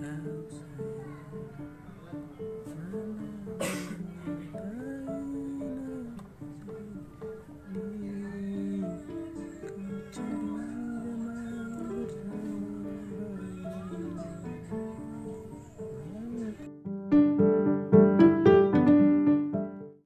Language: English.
close.